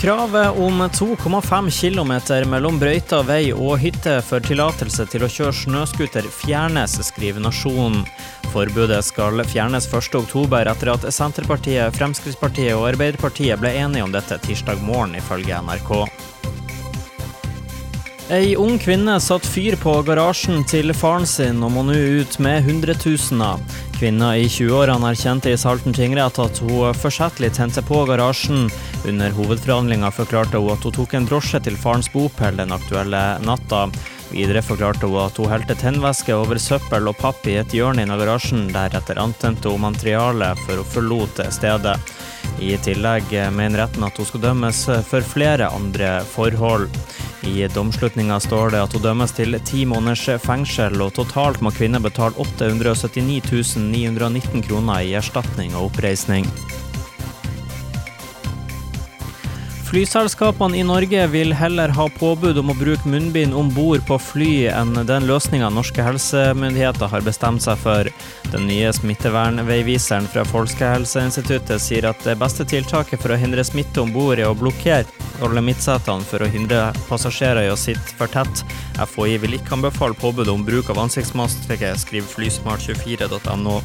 Kravet om 2,5 km mellom brøyta vei og hytte for tillatelse til å kjøre snøscooter fjernes, skriver Nasjonen. Forbudet skal fjernes 1.10 etter at Senterpartiet, Fremskrittspartiet og Arbeiderpartiet ble enige om dette tirsdag morgen, ifølge NRK. Ei ung kvinne satt fyr på garasjen til faren sin og må nå ut med hundretusener. Kvinna i 20-årene erkjente i Salten tingrett at hun forsettlig tente på garasjen. Under hovedforhandlinga forklarte hun at hun tok en drosje til farens bopel den aktuelle natta. Videre forklarte hun at hun helte tennvæske over søppel og papp i et hjørne av garasjen. Deretter antente hun materialet før hun forlot stedet. I tillegg mener retten at hun skal dømmes for flere andre forhold. I domslutninga står det at hun dømmes til ti måneders fengsel, og totalt må kvinner betale 879 919 kroner i erstatning og oppreisning. Flyselskapene i Norge vil heller ha påbud om å bruke munnbind om bord på fly enn den løsninga norske helsemyndigheter har bestemt seg for. Den nye smittevernveiviseren fra Folkehelseinstituttet sier at det beste tiltaket for å hindre smitte om bord er å blokkere midtsetene for å hindre passasjerer i å sitte for tett. FHI vil ikke anbefale påbud om bruk av ansiktsmaske, skriver flysmart24.no.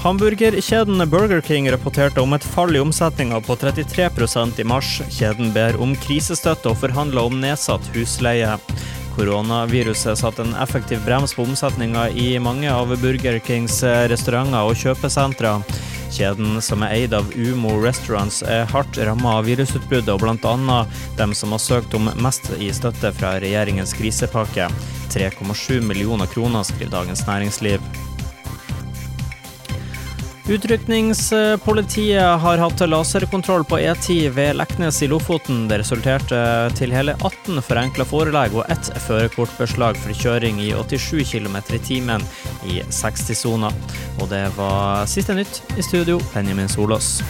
Hamburgerkjeden Burger King rapporterte om et fall i omsetninga på 33% i mars. Kjeden ber om krisestøtte og forhandler om nedsatt husleie. Koronaviruset satte en effektiv brems på omsetninga i mange av Burger Kings restauranter og kjøpesentre. Kjeden, som er eid av Umo Restaurants, er hardt ramma av virusutbruddet, og bl.a. dem som har søkt om mest i støtte fra regjeringens krisepakke. 3,7 millioner kroner, skriver Dagens Næringsliv. Utrykningspolitiet har hatt laserkontroll på E10 ved Leknes i Lofoten. Det resulterte til hele 18 forenkla forelegg og ett førerkortbeslag for kjøring i 87 km i timen i 60-sona. Og det var siste nytt i studio, Benjamin Solås.